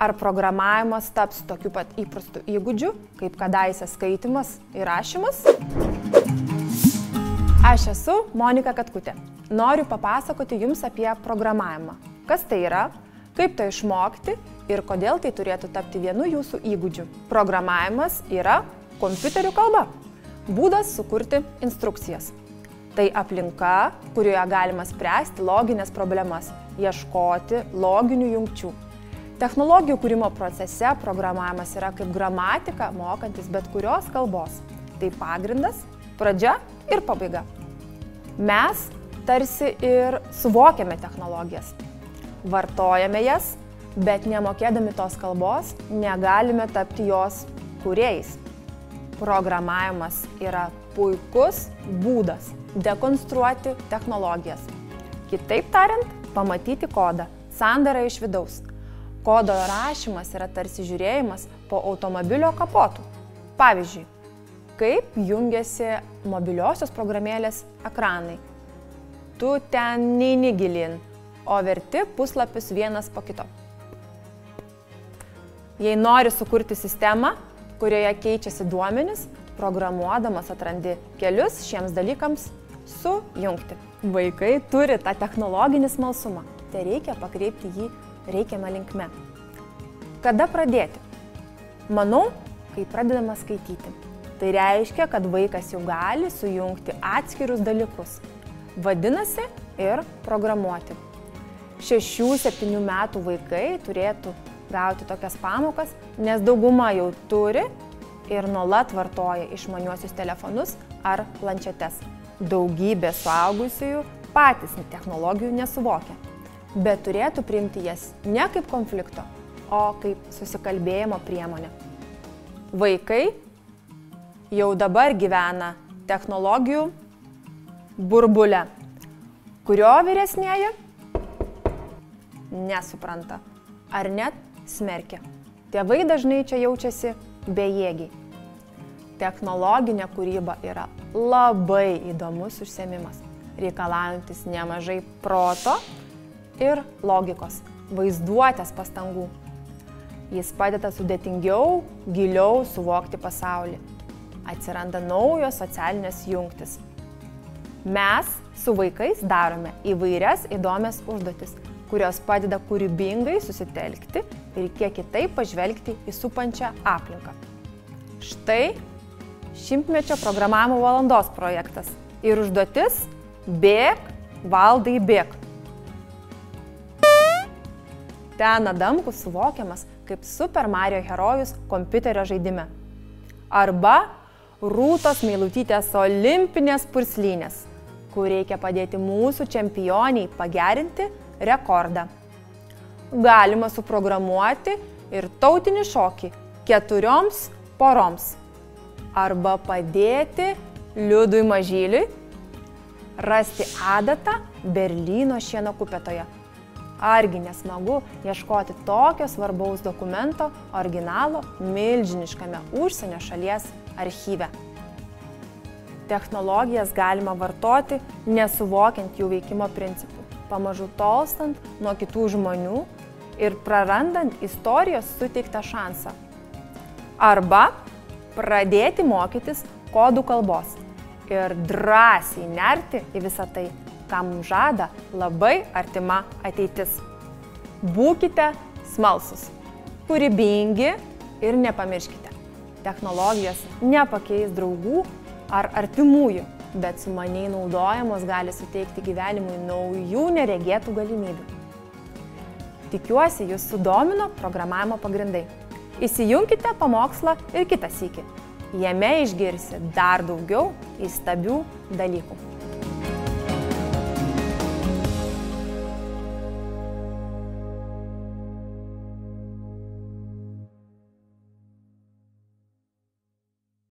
Ar programavimas taps tokiu pat įprastu įgūdžiu, kaip kadaise skaitimas ir rašymas? Aš esu Monika Katkutė. Noriu papasakoti Jums apie programavimą. Kas tai yra, kaip tai išmokti ir kodėl tai turėtų tapti vienu Jūsų įgūdžiu. Programavimas yra kompiuterių kalba. Būdas sukurti instrukcijas. Tai aplinka, kurioje galima spręsti loginės problemas, ieškoti loginių jungčių Technologijų kūrimo procese programavimas yra kaip gramatika, mokantis bet kurios kalbos. Tai pagrindas, pradžia ir pabaiga. Mes tarsi ir suvokiame technologijas, vartojame jas, bet nemokėdami tos kalbos negalime tapti jos kūrėjais. Programavimas yra puikus būdas dekonstruoti technologijas. Kitaip tariant, pamatyti kodą, sandarą iš vidaus Kodo rašymas yra tarsi žiūrėjimas po automobilio kapotų. Pavyzdžiui, kaip jungiasi mobiliosios programėlės ekranai. Tu ten neini gilin, o verti puslapius vienas po kito. Jei nori sukurti sistemą, kurioje keičiasi duomenys, programuodamas atrandi kelius šiems dalykams sujungti. Vaikai turi tą technologinį smalsumą, tai reikia pakreipti jį reikiamą linkme. Kada pradėti? Manau, kai pradedama skaityti. Tai reiškia, kad vaikas jau gali sujungti atskirus dalykus. Vadinasi, ir programuoti. 6-7 metų vaikai turėtų gauti tokias pamokas, nes dauguma jau turi ir nuolat vartoja išmaniuosius telefonus ar planšetes. Daugybė suaugusiųjų patys technologijų nesuvokia bet turėtų priimti jas ne kaip konflikto, o kaip susikalbėjimo priemonę. Vaikai jau dabar gyvena technologijų burbule, kurio vyresnėji nesupranta ar net smerkia. Tėvai dažnai čia jaučiasi bejėgiai. Technologinė kūryba yra labai įdomus užsiemimas, reikalaujantis nemažai proto ir logikos, vaizduotės pastangų. Jis padeda sudėtingiau, giliau suvokti pasaulį. Atsiranda naujos socialinės jungtis. Mes su vaikais darome įvairias įdomias užduotis, kurios padeda kūrybingai susitelkti ir kiek kitaip pažvelgti į supančią aplinką. Štai šimtmečio programavimo valandos projektas. Ir užduotis - bėg, valdai bėg. Ten Adamkus suvokiamas kaip Super Mario herojus kompiuterio žaidime. Arba Rūtos Meilutytės olimpinės purslynės, kur reikia padėti mūsų čempioniai pagerinti rekordą. Galima suprogramuoti ir tautinį šokį keturioms poroms. Arba padėti Liudui Mažyliui rasti adatą Berlyno šieno kupetoje Argi nesmagu ieškoti tokio svarbaus dokumento originalo milžiniškame užsienio šalies archyve. Technologijas galima vartoti nesuvokiant jų veikimo principų, pamažu tolstant nuo kitų žmonių ir prarandant istorijos suteiktą šansą. Arba pradėti mokytis kodų kalbos ir drąsiai nerti į visą tai mums žada labai artima ateitis. Būkite smalsus, kūrybingi ir nepamirškite. Technologijos nepakeis draugų ar artimųjų, bet sumaniai naudojamos gali suteikti gyvenimui naujų neregėtų galimybių. Tikiuosi, jūs sudomino programavimo pagrindai. Įsijunkite pamokslą ir kitą sykį. Jame išgirsi dar daugiau įstabių dalykų.